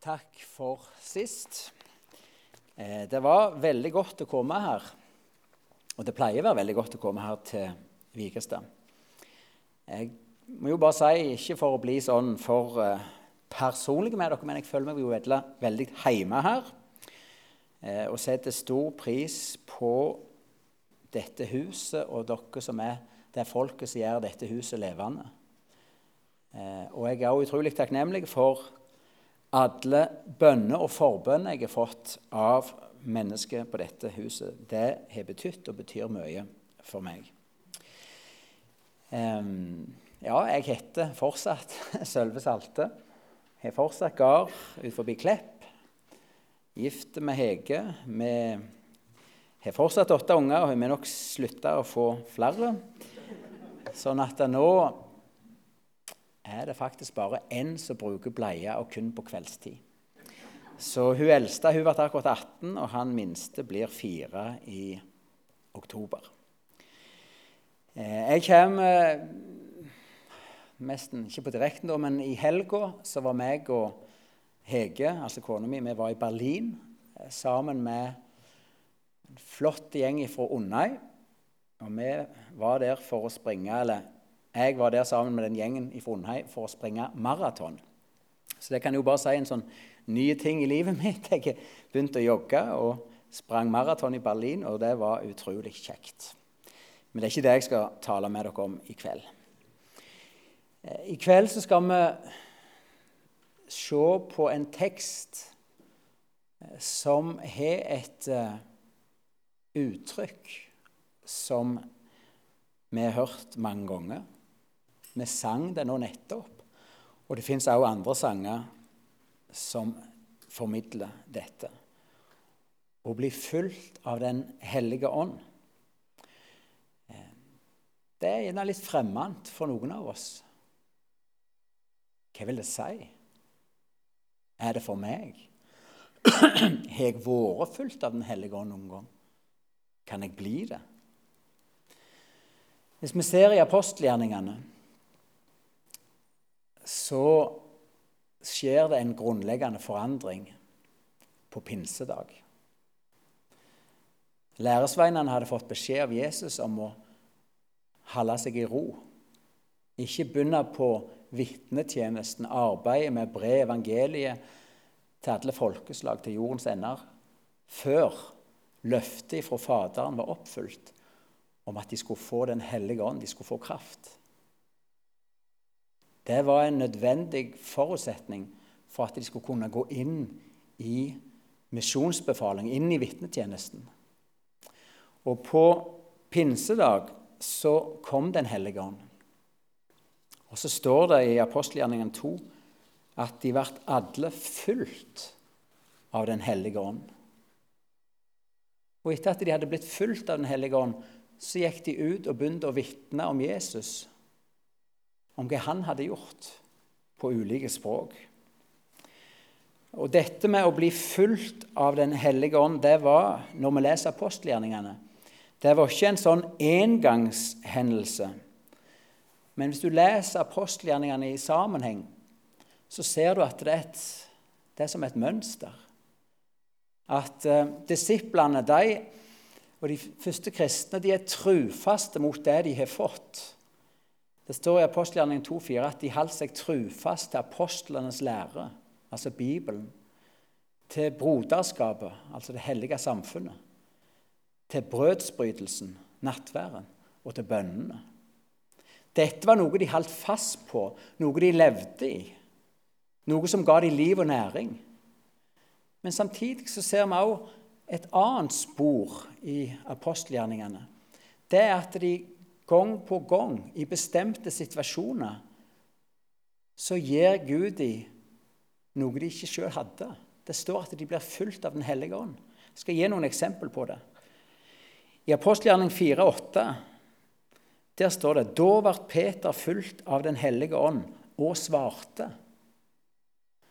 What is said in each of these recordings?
Takk for sist. Eh, det var veldig godt å komme her. Og det pleier å være veldig godt å komme her til Vikestad. Jeg må jo bare si, ikke for å bli sånn for eh, personlig med dere, men jeg føler meg jo veldig, veldig hjemme her. Eh, og setter stor pris på dette huset og dere som er det folket som gjør dette huset levende. Eh, og jeg er også utrolig takknemlig for alle bønner og forbønner jeg har fått av mennesker på dette huset. Det har betydd og betyr mye for meg. Um, ja, jeg heter fortsatt Sølve Salte. Har fortsatt gard ut forbi Klepp. Gift med Hege. Vi har fortsatt åtte unger, og vi har nok slutta å få flere. Sånn at nå er det faktisk bare én som bruker bleie, og kun på kveldstid. Så hun eldste hun ble akkurat 18, og han minste blir fire i oktober. Eh, jeg kommer nesten ikke på direkten, men i helga så var meg og Hege, altså kona mi, vi var i Berlin eh, sammen med en flott gjeng fra Undheim. Og vi var der for å springe eller jeg var der sammen med den gjengen i Trondheim for å springe maraton. Så det kan jo bare si en sånn ny ting i livet mitt. Jeg begynte å jogge og sprang maraton i Berlin, og det var utrolig kjekt. Men det er ikke det jeg skal tale med dere om i kveld. Eh, I kveld så skal vi se på en tekst eh, som har et uh, uttrykk som vi har hørt mange ganger. Vi sang det nå nettopp. Og det fins også andre sanger som formidler dette. Å bli fulgt av Den hellige ånd. Eh, det er gjerne litt fremmed for noen av oss. Hva vil det si? Er det for meg? Har jeg vært fulgt av Den hellige ånd noen gang? Kan jeg bli det? Hvis vi ser i apostelgjerningene så skjer det en grunnleggende forandring på pinsedag. Læresveinene hadde fått beskjed av Jesus om å holde seg i ro. Ikke begynne på vitnetjenesten, arbeidet med bre evangeliet til alle folkeslag, til jordens ender, før løftet fra Faderen var oppfylt om at de skulle få Den hellige ånd, de skulle få kraft. Det var en nødvendig forutsetning for at de skulle kunne gå inn i misjonsbefaling, inn i vitnetjenesten. Og på pinsedag så kom Den hellige ånd. Og så står det i apostelgjerningen 2 at de ble alle fulgt av Den hellige ånd. Og etter at de hadde blitt fulgt av Den hellige ånd, så gikk de ut og begynte å vitne om Jesus om hva han hadde gjort på ulike språk. Og Dette med å bli fulgt av Den hellige ånd, det var, når vi leser apostelgjerningene, det var ikke en sånn engangshendelse. Men hvis du leser apostelgjerningene i sammenheng, så ser du at det er, et, det er som et mønster. At uh, disiplene de, og de første kristne de er trufaste mot det de har fått. Det står i apostelgjerningen 2,4 at de holdt seg trufast til apostlenes lære, altså Bibelen, til broderskapet, altså det hellige samfunnet, til brødsbrytelsen, nattværen, og til bønnene. Dette var noe de holdt fast på, noe de levde i, noe som ga dem liv og næring. Men samtidig så ser vi også et annet spor i apostelgjerningene. Det er at de gang på gang i bestemte situasjoner så gir Gud dem noe de ikke sjøl hadde. Det står at de blir fulgt av Den hellige ånd. Jeg skal gi noen eksempel på det. I apostelgjerning 4,8 der står det da ble Peter fulgt av Den hellige ånd og svarte.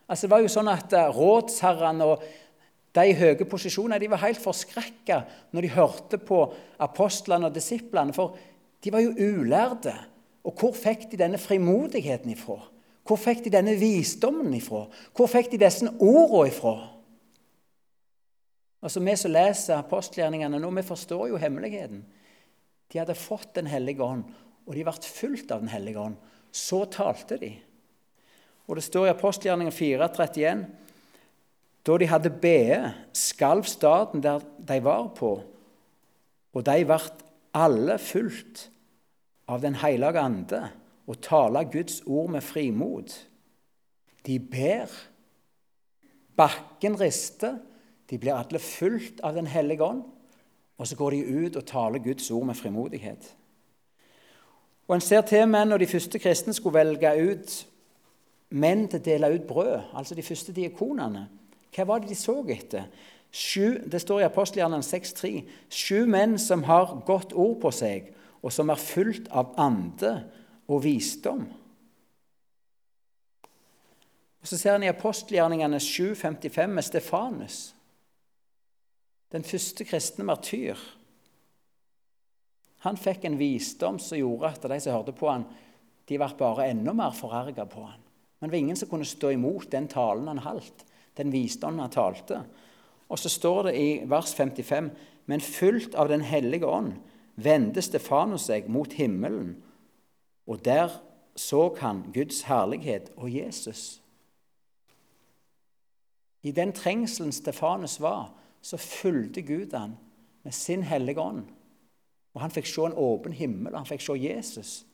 Altså Det var jo sånn at eh, rådsherrene og de i høye posisjoner de var helt forskrekka når de hørte på apostlene og disiplene. For de var jo ulærde. Og hvor fikk de denne frimodigheten ifra? Hvor fikk de denne visdommen ifra? Hvor fikk de disse ordene ifra? Altså, Vi som leser apostelgjerningene nå, vi forstår jo hemmeligheten. De hadde fått Den hellige ånd, og de ble fulgt av Den hellige ånd. Så talte de. Og Det står i apostelgjerningen 4,31 Da de hadde bedt, skalv staden der de var på, og de ble alle fulgt av Den hellige ande og taler Guds ord med frimod. De ber. Bakken rister. De blir alle fulgt av Den hellige ånd. Og så går de ut og taler Guds ord med frimodighet. Og En ser til med når de første kristne skulle velge ut menn til å dele ut brød, altså de første diakonene. Hva var det de så etter? Sju, det står i apostelhjernen 6,3.: Sju menn som har godt ord på seg, og som er fullt av ande og visdom. Og Så ser en i apostelgjerningene 7,55 med Stefanus, den første kristne martyr. Han fikk en visdom som gjorde at de som hørte på han, de ble bare enda mer forarga på han. Men det var ingen som kunne stå imot den talen han holdt, den visdommen han talte. Og så står det i vers 55.: Men fullt av Den hellige ånd vendte Stefanus seg mot himmelen, og der så han Guds herlighet og Jesus. I den trengselen Stefanus var, så fulgte Gud han med sin hellige ånd. Og Han fikk se en åpen himmel, og han fikk se Jesus.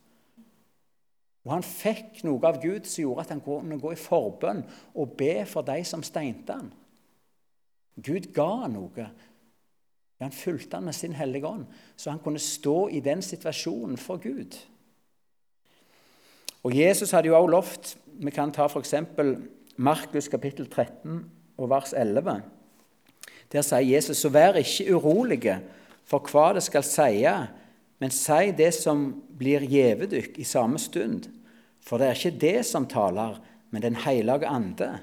Og han fikk noe av Gud som gjorde at han kunne gå i forbønn og be for de som steinte han. Gud ga han noe. Han fulgte han med sin hellige ånd, så han kunne stå i den situasjonen for Gud. Og Jesus hadde jo også lovt Vi kan ta f.eks. Markus kapittel 13 og vers 11. Der sier Jesus.: Så vær ikke urolige for hva det skal sie, men si det som blir gjevet dykk i samme stund. For det er ikke det som taler, men Den hellige ande.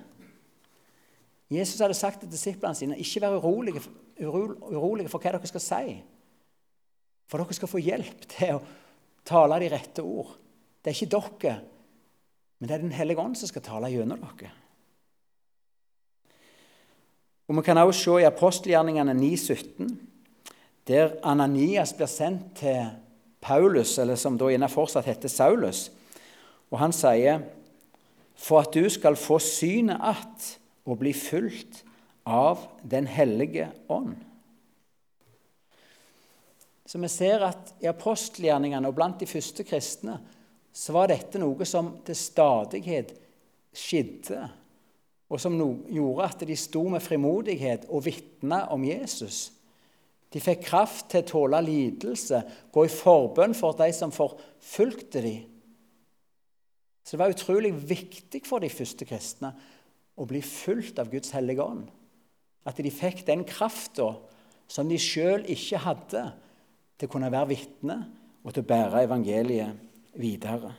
Jesus hadde sagt til disiplene sine ikke vær urolige, urolige for hva dere skal si. For dere skal få hjelp til å tale de rette ord. Det er ikke dere, men det er Den hellige ånd som skal tale gjennom dere. Og Vi kan også se i apostelgjerningene 9,17, der Ananias blir sendt til Paulus, eller som da gjerne fortsatt heter Saulus. Og han sier, 'For at du skal få synet att og bli fulgt av Den hellige ånd'. Så vi ser at i apostelgjerningene og blant de første kristne så var dette noe som til stadighet skjedde, og som gjorde at de sto med frimodighet og vitna om Jesus. De fikk kraft til å tåle lidelse, gå i forbønn for de som forfulgte dem. Så det var utrolig viktig for de første kristne å bli fulgt av Guds hellige ånd. At de fikk den krafta som de sjøl ikke hadde, til å kunne være vitne og til å bære evangeliet videre.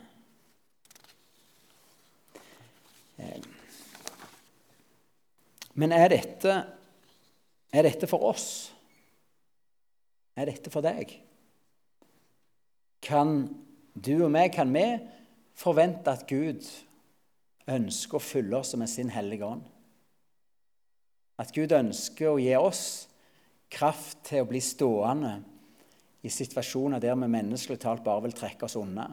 Eh, men er dette, er dette for oss? Er dette for deg? Kan du og meg, kan vi forvente at Gud ønsker å fylle oss med sin hellige ånd. At Gud ønsker å gi oss kraft til å bli stående i situasjoner der vi menneskelig talt bare vil trekke oss unna.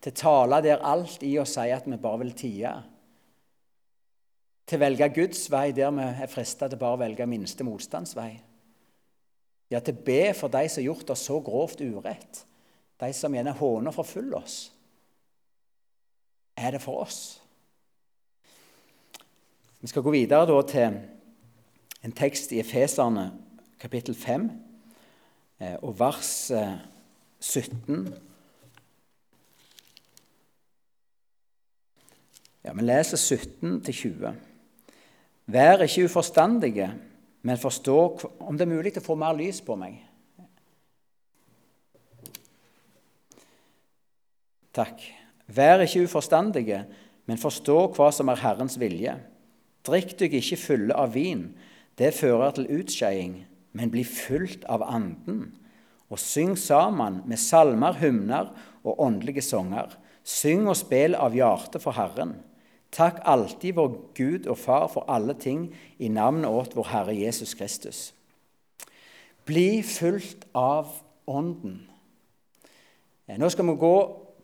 Til tale der alt i oss sier at vi bare vil tie. Til velge Guds vei der vi er frista til bare å velge minste motstandsvei. Ja, til be for de som har gjort oss så grovt urett, de som gjerne håner og forfølger oss er det for oss? Vi skal gå videre da til en tekst i Efeserne kapittel 5 eh, og vers 17. Eh, ja, Vi leser 17 til 20. Vær ikke uforstandige, men forstå om det er mulig å få mer lys på meg. Takk. Vær ikke uforstandige, men forstå hva som er Herrens vilje. Drikk deg ikke fulle av vin, det fører til utskeiing, men bli fulgt av Anden. Og syng sammen med salmer, hymner og åndelige sanger. Syng og spill av hjertet for Herren. Takk alltid vår Gud og Far for alle ting i navnet åt vår Herre Jesus Kristus. Bli fulgt av Ånden. Eh, nå skal vi gå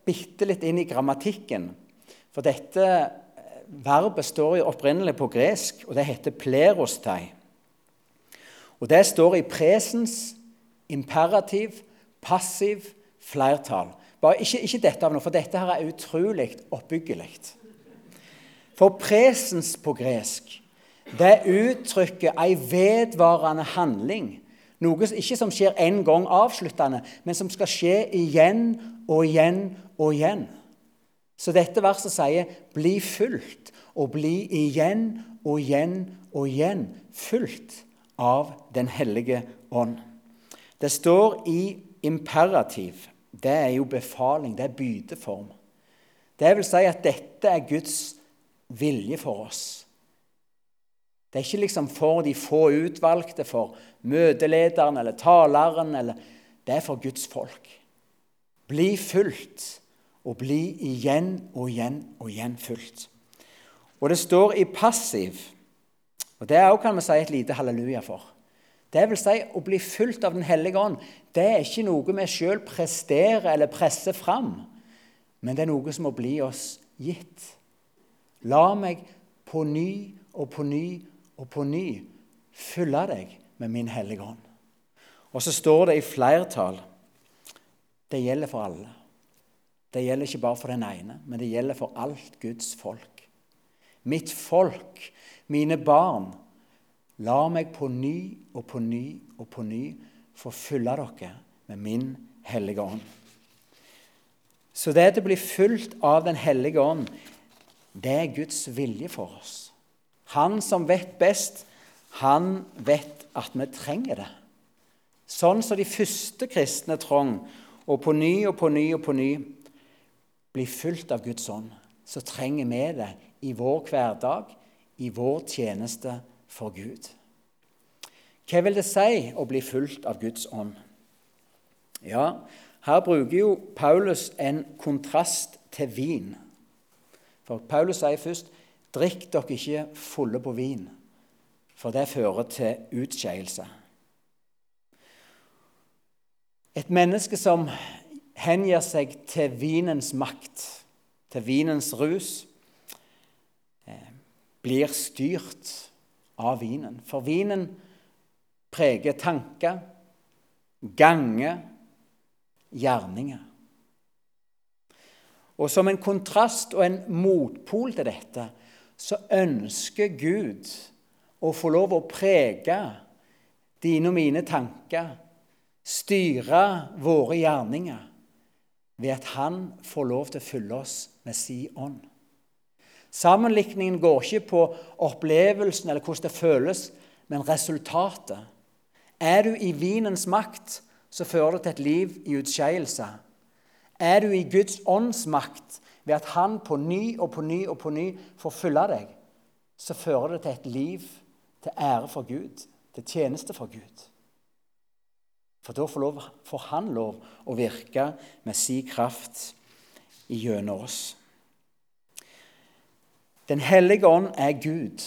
bitte litt inn i grammatikken. For dette verbet står jo opprinnelig på gresk, og det heter plerostai. Og det står i presens, imperativ, passiv, flertall. Bare ikke, ikke dette av noe, for dette her er utrolig oppbyggelig. For presens på gresk, det uttrykker ei vedvarende handling. Noe ikke som skjer én gang avsluttende, men som skal skje igjen og igjen og igjen. Så dette verset sier 'bli fulgt', og bli igjen og igjen og igjen fulgt av Den hellige ånd. Det står i imperativ. Det er jo befaling, det er byteform. Det vil si at dette er Guds vilje for oss. Det er ikke liksom for de få utvalgte, for møtelederen eller taleren. Eller, det er for Guds folk. Bli fulgt, og bli igjen og igjen og igjen fulgt. Og det står i passiv, og det er også, kan vi si, et lite halleluja for. Det vil si, å bli fulgt av Den hellige ånd det er ikke noe vi sjøl presterer eller presser fram, men det er noe som må bli oss gitt. La meg på ny og på ny og på ny fylle deg med min hellige ånd. Og så står det i flertall. Det gjelder for alle. Det gjelder ikke bare for den ene, men det gjelder for alt Guds folk. Mitt folk, mine barn, la meg på ny og på ny og på ny få fylle dere med min hellige ånd. Så det å bli fulgt av Den hellige ånd, det er Guds vilje for oss. Han som vet best, han vet at vi trenger det. Sånn som de første kristne trong, og på ny og på ny og på ny blir fulgt av Guds ånd, så trenger vi det i vår hverdag, i vår tjeneste for Gud. Hva vil det si å bli fulgt av Guds ånd? Ja, her bruker jo Paulus en kontrast til vin. For Paulus sier først Drikk dere ikke fulle på vin, for det fører til utskeielse. Et menneske som hengir seg til vinens makt, til vinens rus, eh, blir styrt av vinen. For vinen preger tanker, ganger, gjerninger. Og som en kontrast og en motpol til dette så ønsker Gud å få lov å prege dine og mine tanker, styre våre gjerninger, ved at Han får lov til å fylle oss med sin ånd. Sammenlikningen går ikke på opplevelsen eller hvordan det føles, men resultatet. Er du i vinens makt, så fører det til et liv i utskeielse. Er du i Guds ånds makt, ved at han på ny og på ny og på ny får fylle deg, så fører det til et liv til ære for Gud, til tjeneste for Gud. For da får, lov, får han lov å virke med sin kraft gjennom oss. Den hellige ånd er Gud.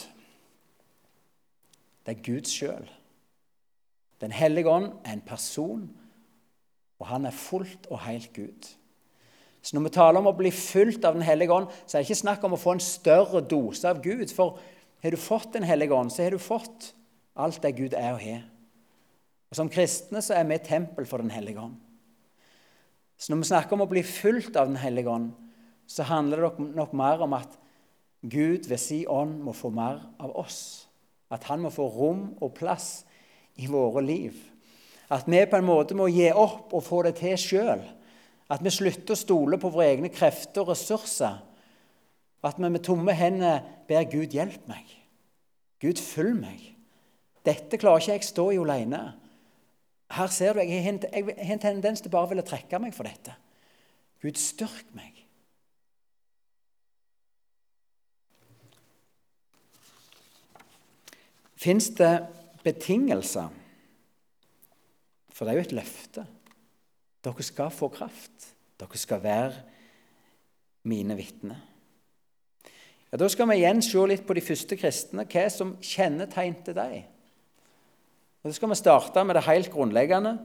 Det er Gud sjøl. Den hellige ånd er en person, og han er fullt og helt Gud. Så når vi taler om å bli fulgt av Den hellige ånd, så er det ikke snakk om å få en større dose av Gud. For har du fått Den hellige ånd, så har du fått alt det Gud er og har. Og Som kristne så er vi et tempel for Den hellige ånd. Så når vi snakker om å bli fulgt av Den hellige ånd, så handler det nok mer om at Gud ved si ånd må få mer av oss. At han må få rom og plass i våre liv. At vi på en måte må gi opp og få det til sjøl. At vi slutter å stole på våre egne krefter og ressurser. At vi med tomme hender ber Gud hjelpe meg. Gud, følg meg. Dette klarer ikke jeg stå i alene. Her ser du, Jeg har en tendens til bare å ville trekke meg for dette. Gud, styrk meg. Fins det betingelser? For det er jo et løfte. Dere skal få kraft. Dere skal være mine vitner. Ja, Da skal vi igjen se litt på de første kristne, hva som kjennetegnte dem. Og Så skal vi starte med det helt grunnleggende.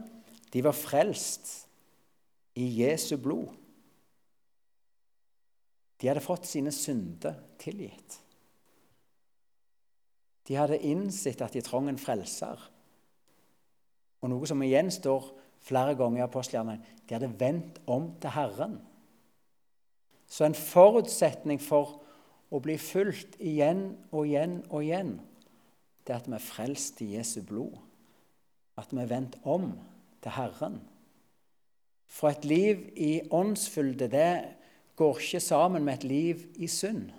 De var frelst i Jesu blod. De hadde fått sine synder tilgitt. De hadde innsett at de trong en frelser. Og noe som igjen står flere ganger i apostelgjerningen de hadde vendt om til Herren. Så en forutsetning for å bli fulgt igjen og igjen og igjen, det er at vi er frelst i Jesu blod. At vi er vendt om til Herren. For et liv i åndsfylde, det går ikke sammen med et liv i synd.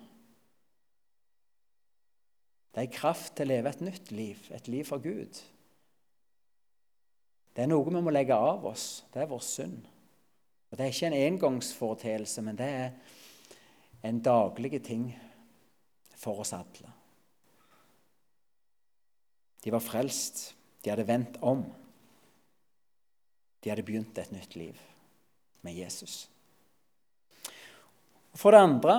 Det er kraft til å leve et nytt liv, et liv for Gud. Det er noe vi må legge av oss. Det er vår synd. Og Det er ikke en engangsforeteelse, men det er en daglig ting for oss alle. De var frelst. De hadde vendt om. De hadde begynt et nytt liv med Jesus. For det andre,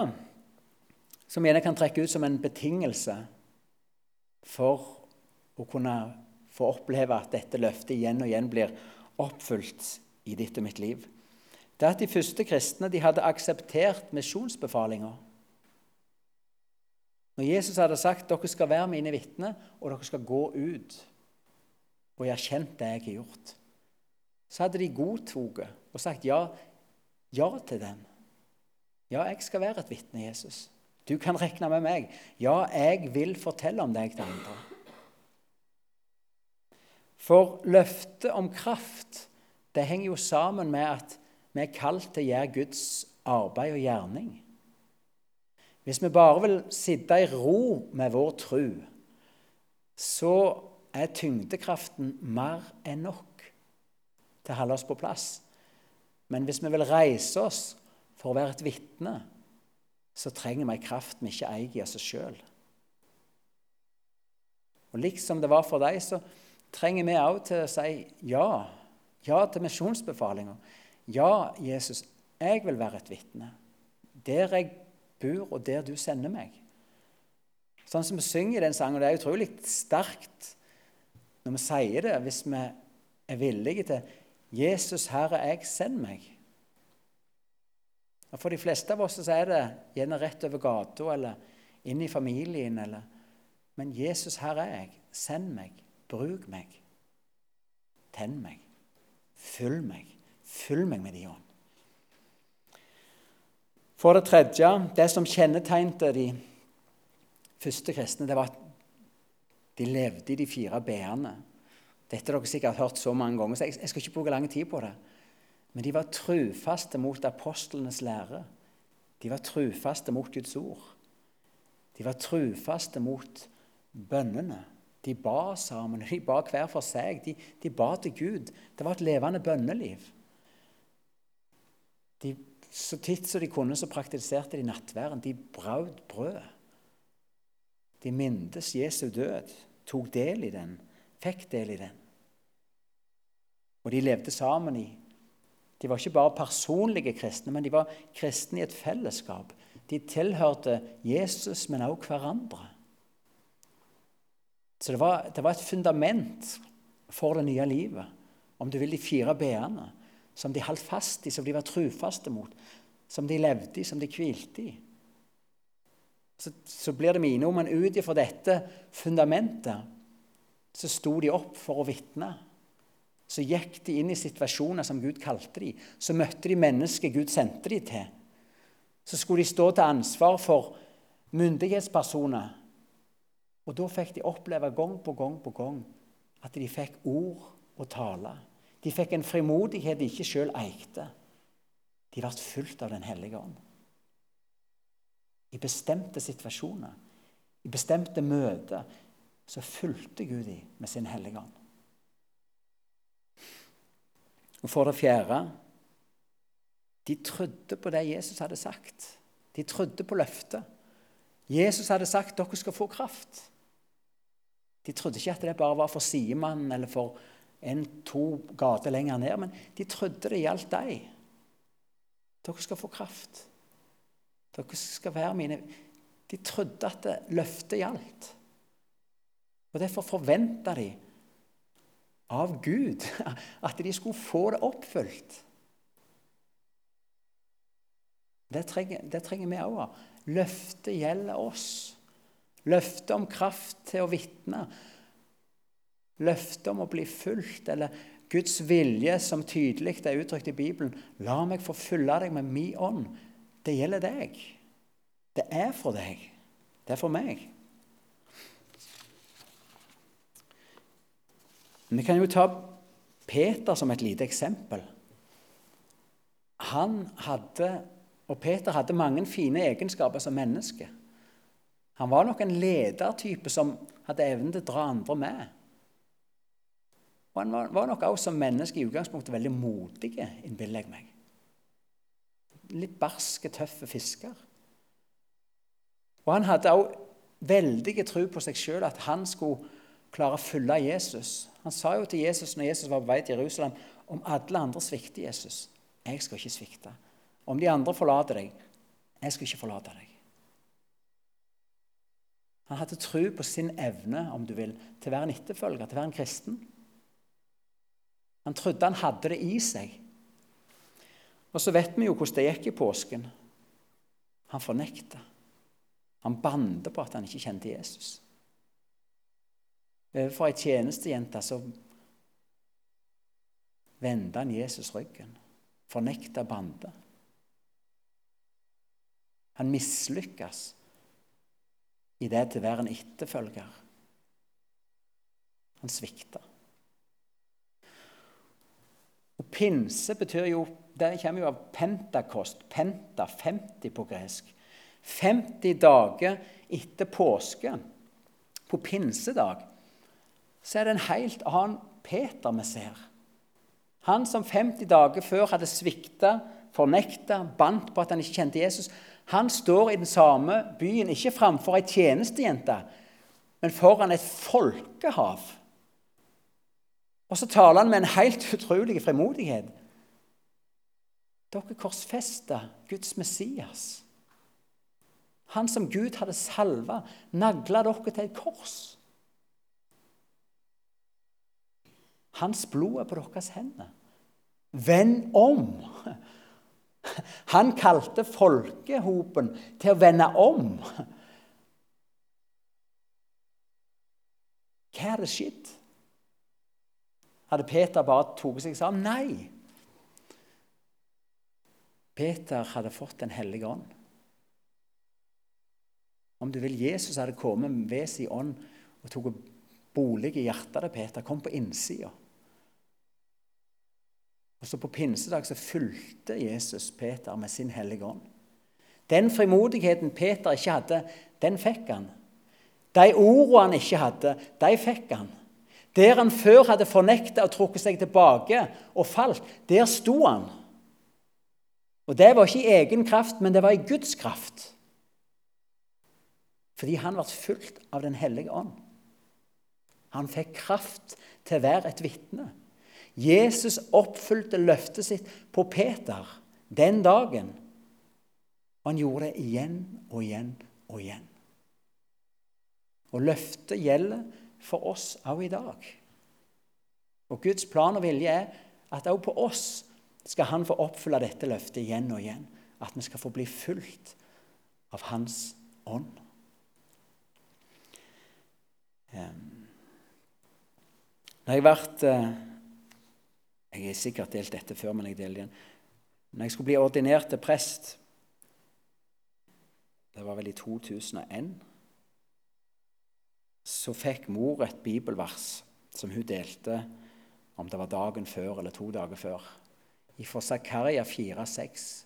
som gjerne kan trekke ut som en betingelse for å kunne få oppleve at dette løftet igjen og igjen blir oppfylt i ditt og mitt liv, det er at de første kristne de hadde akseptert misjonsbefalinger. Når Jesus hadde sagt dere skal være mine vitner, og dere skal gå ut og gjøre kjent det jeg har gjort, så hadde de godtatt og sagt ja, ja til den. Ja, jeg skal være et vitne, Jesus. Du kan regne med meg. Ja, jeg vil fortelle om deg til andre. For løftet om kraft det henger jo sammen med at vi er kalt til å gjøre Guds arbeid og gjerning. Hvis vi bare vil sitte i ro med vår tro, så er tyngdekraften mer enn nok til å holde oss på plass. Men hvis vi vil reise oss for å være et vitne, så trenger vi ei kraft vi ikke eier i oss sjøl. Og liksom det var for deg, så trenger vi òg til å si ja. Ja til misjonsbefalinger. Ja, Jesus, jeg vil være et vitne. Der jeg bor, og der du sender meg. Sånn som vi synger i den sangen, og det er utrolig sterkt når vi sier det, hvis vi er villige til 'Jesus, Herre, jeg, send meg'. Og For de fleste av oss så er det gjerne rett over gata eller inn i familien. Eller, men 'Jesus, her er jeg. Send meg. Bruk meg. Tenn meg. Fyll meg. Fyll meg med din ånd. For det tredje, det som kjennetegnet de første kristne, det var at de levde i de fire b-ene. Dette har dere sikkert hørt så mange ganger, så jeg skal ikke bruke lang tid på det. Men de var trufaste mot apostlenes lære. De var trufaste mot Guds ord. De var trufaste mot bønnene. De ba sammen, de ba hver for seg. De, de ba til Gud. Det var et levende bønneliv. De, så titt som de kunne, så praktiserte de nattværen. De brød brød. De mintes Jesu død, tok del i den, fikk del i den. Og de levde sammen i De var ikke bare personlige kristne, men de var kristne i et fellesskap. De tilhørte Jesus, men også hverandre. Så det var, det var, et fundament for det nye livet, om du vil de fire b-ene, som de holdt fast i, som de var trufaste mot, som de levde i, som de hvilte i. Så, så blir det mine ord, men ut ifra dette fundamentet så sto de opp for å vitne. Så gikk de inn i situasjoner som Gud kalte dem. Så møtte de mennesker Gud sendte dem til. Så skulle de stå til ansvar for myndighetspersoner og da fikk de oppleve gang på gang på gang at de fikk ord å tale. De fikk en frimodighet de ikke sjøl eikte. De ble fulgt av Den hellige ånd. I bestemte situasjoner, i bestemte møter, så fulgte Gud dem med sin hellige ånd. Og for det fjerde de trodde på det Jesus hadde sagt. De trodde på løftet. Jesus hadde sagt dere skal få kraft. De trodde ikke at det bare var for sidemannen eller for en-to gater lenger ned, men de trodde det gjaldt deg. Dere skal få kraft. Dere skal være mine De trodde at løftet gjaldt. Og derfor forventa de av Gud at de skulle få det oppfylt. Det trenger, det trenger vi òg. Løftet gjelder oss. Løftet om kraft til å vitne. Løftet om å bli fulgt, eller Guds vilje som tydelig er uttrykt i Bibelen. La meg få fylle deg med min ånd. Det gjelder deg. Det er for deg. Det er for meg. Vi kan jo ta Peter som et lite eksempel. Han hadde, og Peter hadde mange fine egenskaper som menneske. Han var nok en ledertype som hadde evnen til å dra andre med. Og han var, nok også som menneske i utgangspunktet veldig modig, innbiller jeg meg. Litt barske, tøffe fisker. Og han hadde òg veldig tro på seg sjøl, at han skulle klare å følge Jesus. Han sa jo til Jesus når Jesus var på vei til Jerusalem, om alle andre svikter Jesus, jeg skal ikke svikte. Om de andre forlater deg, jeg skal ikke forlate deg. Han hadde tro på sin evne om du vil, til å være en etterfølger, til å være en kristen. Han trodde han hadde det i seg. Og så vet vi jo hvordan det gikk i påsken. Han fornekta. Han bandet på at han ikke kjente Jesus. Overfor ei tjenestejente så vendte han Jesus ryggen, fornekta bandet. Han mislykkes i det til å være en etterfølger. Han svikta. Og pinse betyr jo Det kommer jo av pentakost. Penta, 50 på gresk. 50 dager etter påske, på pinsedag, så er det en helt annen Peter vi ser. Han som 50 dager før hadde svikta, fornekta, bandt på at han ikke kjente Jesus, han står i den samme byen, ikke framfor ei tjenestejente, men foran et folkehav. Og så taler han med en helt utrolig frimodighet. Dere korsfesta Guds Messias. Han som Gud hadde salva, nagla dere til et kors. Hans blod er på deres hender. Vend om! Han kalte folkehopen til å vende om. Hva hadde skjedd? Hadde Peter bare tatt seg sammen? Nei. Peter hadde fått Den hellige ånd. Om du vil, Jesus hadde kommet ved sin ånd og tok bolig i hjertet til Peter. Kom på innsida. Og så På pinsedag så fulgte Jesus Peter med sin hellige ånd. Den frimodigheten Peter ikke hadde, den fikk han. De ordene han ikke hadde, de fikk han. Der han før hadde fornekta og trukket seg tilbake og falt, der sto han. Og Det var ikke i egen kraft, men det var i Guds kraft. Fordi han ble fulgt av Den hellige ånd. Han fikk kraft til å være et vitne. Jesus oppfylte løftet sitt på Peter den dagen. Og han gjorde det igjen og igjen og igjen. Og løftet gjelder for oss òg i dag. Og Guds plan og vilje er at òg på oss skal han få oppfylle dette løftet igjen og igjen. At vi skal få bli fulgt av Hans ånd. Når jeg vært eh, Jeg har sikkert delt dette før, men jeg deler det igjen. Når jeg skulle bli ordinert til prest Det var vel i 2001 Så fikk mor et bibelvers som hun delte om det var dagen før eller to dager før. Fra Zakaria 4,6.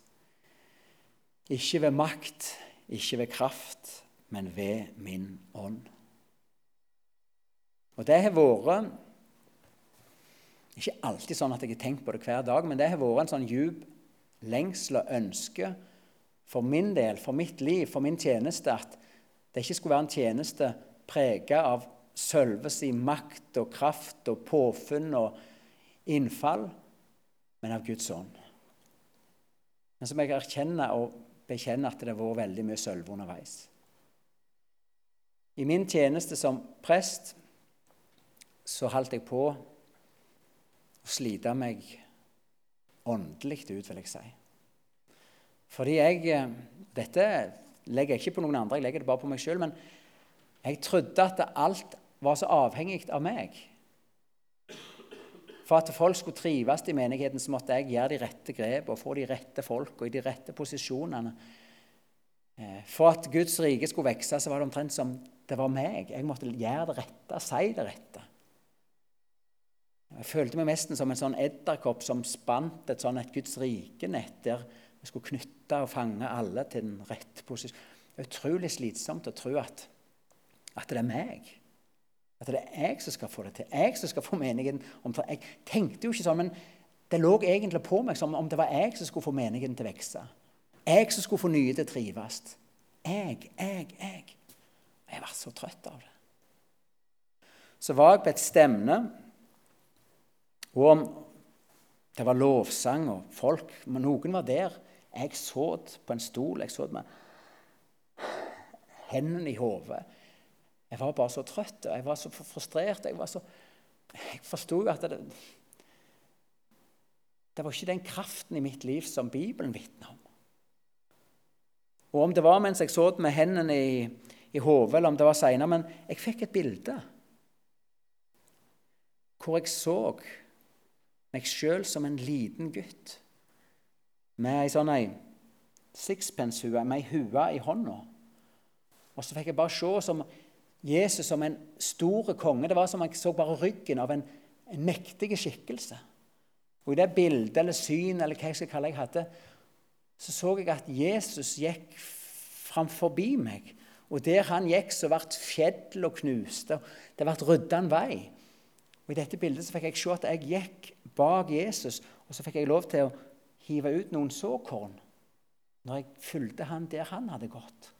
Ikke ved makt, ikke ved kraft, men ved min ånd. Og det har vært Ikke alltid sånn at jeg har tenkt på det hver dag, men det har vært en sånn djup lengsel og ønske for min del, for mitt liv, for min tjeneste, at det ikke skulle være en tjeneste prega av sølvesi makt og kraft og påfunn og innfall, men av Guds ånd. Men som jeg erkjenner og bekjenne at det har vært veldig mye sølv underveis. I min tjeneste som prest så holdt jeg på å slite meg åndelig ut, vil jeg si. Fordi jeg eh, Dette legger jeg ikke på noen andre, jeg legger det bare på meg sjøl. Men jeg trodde at alt var så avhengig av meg. For at folk skulle trives i menigheten, så måtte jeg gjøre de rette grep og få de rette folk og i de rette posisjonene. Eh, for at Guds rike skulle vokse, så var det omtrent som det var meg. Jeg måtte gjøre det rette, si det rette. Jeg følte meg nesten som en sånn edderkopp som spant et sånn et Guds rike-nett der vi skulle knytte og fange alle til den rette posisjonen. Det er utrolig slitsomt å tro at, at det er meg. At det er jeg som skal få det til. Jeg som skal få menigheten Jeg tenkte jo ikke sånn, men det lå egentlig på meg som om det var jeg som skulle få menigheten til å vokse. Jeg som skulle få nye til å trives. Jeg, jeg, jeg. Jeg ble så trøtt av det. Så var jeg på et stevne, og om det var lovsang og folk Men noen var der. Jeg så på en stol. Jeg så med hendene i hodet. Jeg var bare så trøtt og jeg var så frustrert. Jeg, var så, jeg forsto at det, det var ikke den kraften i mitt liv som Bibelen vitner om. Og Om det var mens jeg så det med hendene i, i hodet, eller om det var seinere Men jeg fikk et bilde hvor jeg så meg sjøl som en liten gutt med ei sånn sixpence-hue, med ei hue i hånda. Og så fikk jeg bare se som Jesus som en stor konge. Det var som om jeg så bare ryggen av en, en mektig skikkelse. Og I det bildet eller syn eller hva jeg skal kalle jeg hadde, så så jeg at Jesus gikk framforbi meg. Og der han gikk, så ble fjell og knuste. Det ble rydda en vei. Og I dette bildet så fikk jeg se at jeg gikk bak Jesus, og så fikk jeg lov til å hive ut noen såkorn når jeg fulgte han der han hadde gått.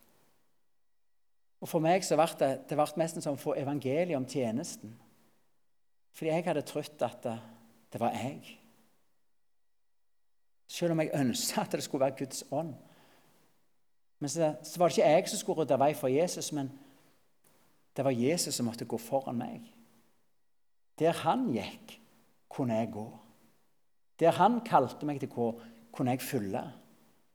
Og For meg så ble det, det ble nesten som å få evangeliet om tjenesten. Fordi jeg hadde trodd at det, det, var jeg. Selv om jeg ønsket at det skulle være Guds ånd. Men så, så var det ikke jeg som skulle rydde vei for Jesus, men det var Jesus som måtte gå foran meg. Der han gikk, kunne jeg gå. Der han kalte meg til å gå, kunne jeg følge.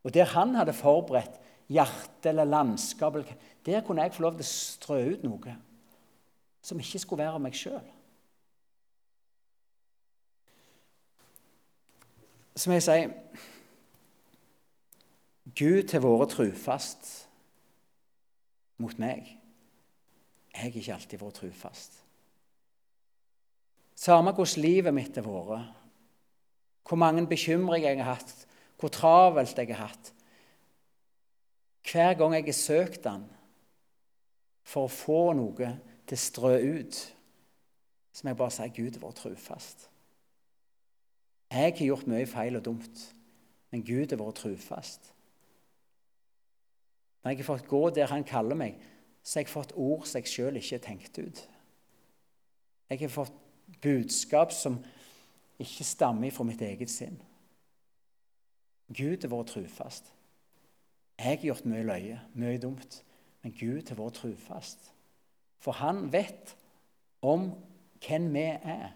Og der han hadde forberedt hjerte eller landskap. Der kunne jeg få lov til å strø ut noe som ikke skulle være meg sjøl. Som jeg sier Gud har vært trufast mot meg. Jeg har ikke alltid vært trufast. Samme hvordan livet mitt har vært, hvor mange bekymringer jeg har hatt, hvor travelt jeg har hatt, hver gang jeg har søkt Han for å få noe til å strø ut, så må jeg bare si Gud har vært trufast. Jeg har gjort mye feil og dumt, men Gud har vært trufast. Når jeg har fått gå der Han kaller meg, så har jeg fått ord som jeg sjøl ikke har tenkt ut. Jeg har fått budskap som ikke stammer fra mitt eget sinn. Gud har vært trufast. Jeg har gjort mye løye, mye dumt, men Gud har vært trufast. For han vet om hvem vi er.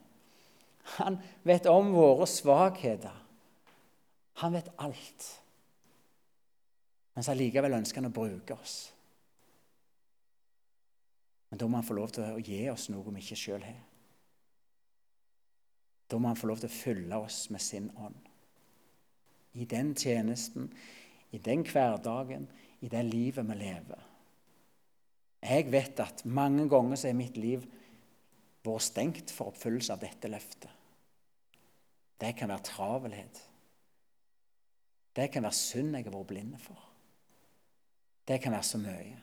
Han vet om våre svakheter. Han vet alt. Mens allikevel ønsker han å bruke oss. Men da må han få lov til å gi oss noe vi ikke sjøl har. Da må han få lov til å fylle oss med sin ånd. I den tjenesten, i den hverdagen, i det livet vi lever. Jeg vet at mange ganger så er mitt liv vært stengt for oppfyllelse av dette løftet. Det kan være travelhet. Det kan være synd jeg har vært blind for. Det kan være så mye.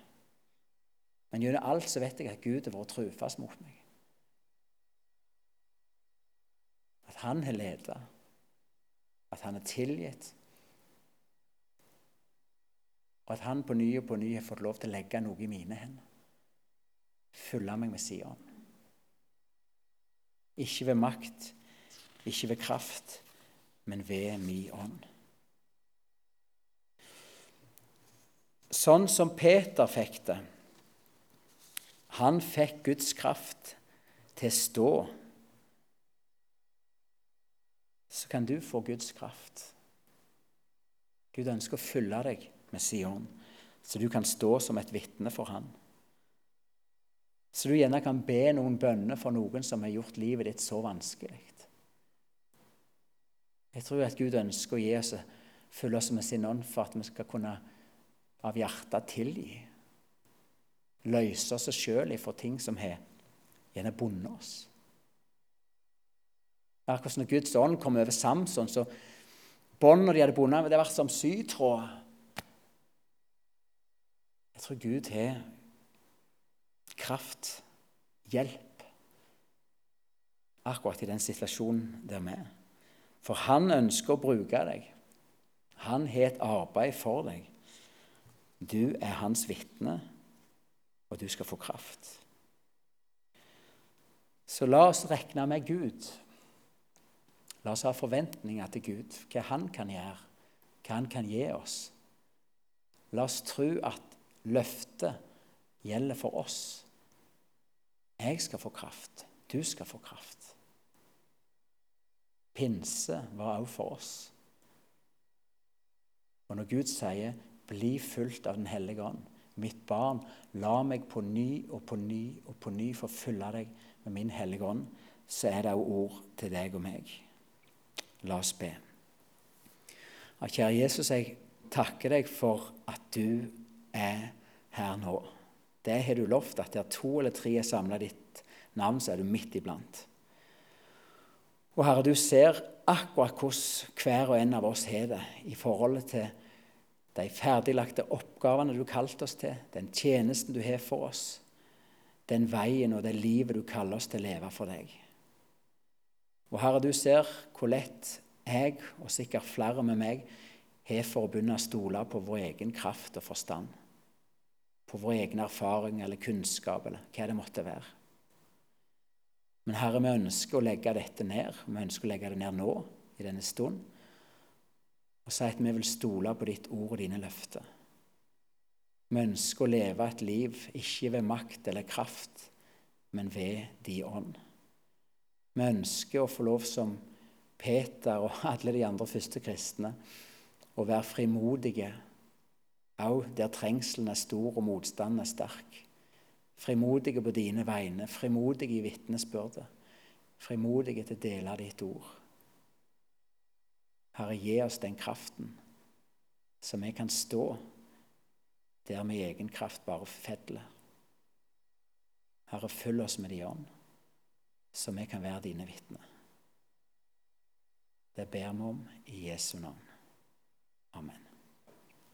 Men gjennom alt så vet jeg at Gud har vært trufast mot meg. At han har ledet. At han er tilgitt og at han på ny og på ny har fått lov til å legge noe i mine hender. Fylle meg med sin ånd. Ikke ved makt, ikke ved kraft, men ved mi ånd. sånn som Peter fikk det. Han fikk Guds kraft til å stå. Så kan du få Guds kraft. Gud ønsker å fylle deg med Sion, så du kan stå som et vitne for Han. Så du gjerne kan be noen bønner for noen som har gjort livet ditt så vanskelig. Jeg tror at Gud ønsker å gi oss, fylle oss med sin ånd for at vi skal kunne av hjertet tilgi. Løse oss sjøl for ting som har gjerne bundet oss. Akkurat når Guds ånd kom over Samson, så båndene de hadde bundet, det var som sytråd. Jeg tror Gud har kraft, hjelp, akkurat i den situasjonen der vi er. For han ønsker å bruke deg. Han har et arbeid for deg. Du er hans vitne, og du skal få kraft. Så la oss regne med Gud. La oss ha forventninger til Gud, hva han kan gjøre, hva han kan gi oss. La oss tro at løftet gjelder for oss. Jeg skal få kraft. Du skal få kraft. Pinse var også for oss. Og når Gud sier bli fulgt av Den hellige ånd. Mitt barn, la meg på ny og på ny og på ny få fylle deg med min hellige ånd. Så er det òg ord til deg og meg. La oss be. Kjære Jesus, jeg takker deg for at du er her nå. Det har du lovt, at der to eller tre er samla ditt navn, så er du midt iblant. Og Herre, du ser akkurat hvordan hver og en av oss har det i forholdet til de ferdiglagte oppgavene du kalte oss til, den tjenesten du har for oss, den veien og det livet du kaller oss til å leve for deg. Og Herre, du ser hvor lett jeg, og sikkert flere med meg, har for å begynne å stole på vår egen kraft og forstand. På vår egen erfaring eller kunnskap eller hva det måtte være. Men Herre, vi ønsker å legge dette ned. Vi ønsker å legge det ned nå, i denne stund og si at vi vil stole på ditt ord og dine løfter. Vi ønsker å leve et liv ikke ved makt eller kraft, men ved de ånd. Vi ønsker å få lov som Peter og alle de andre første kristne å være frimodige, òg der trengselen er stor og motstanden er sterk. Frimodige på dine vegne, frimodige i vitnesbyrdet, frimodige til å dele ditt ord. Herre, gi oss den kraften, så vi kan stå der vi i egen kraft bare fedler. Herre, følg oss med din ånd, så vi kan være dine vitner. Det ber vi om i Jesu navn. Amen.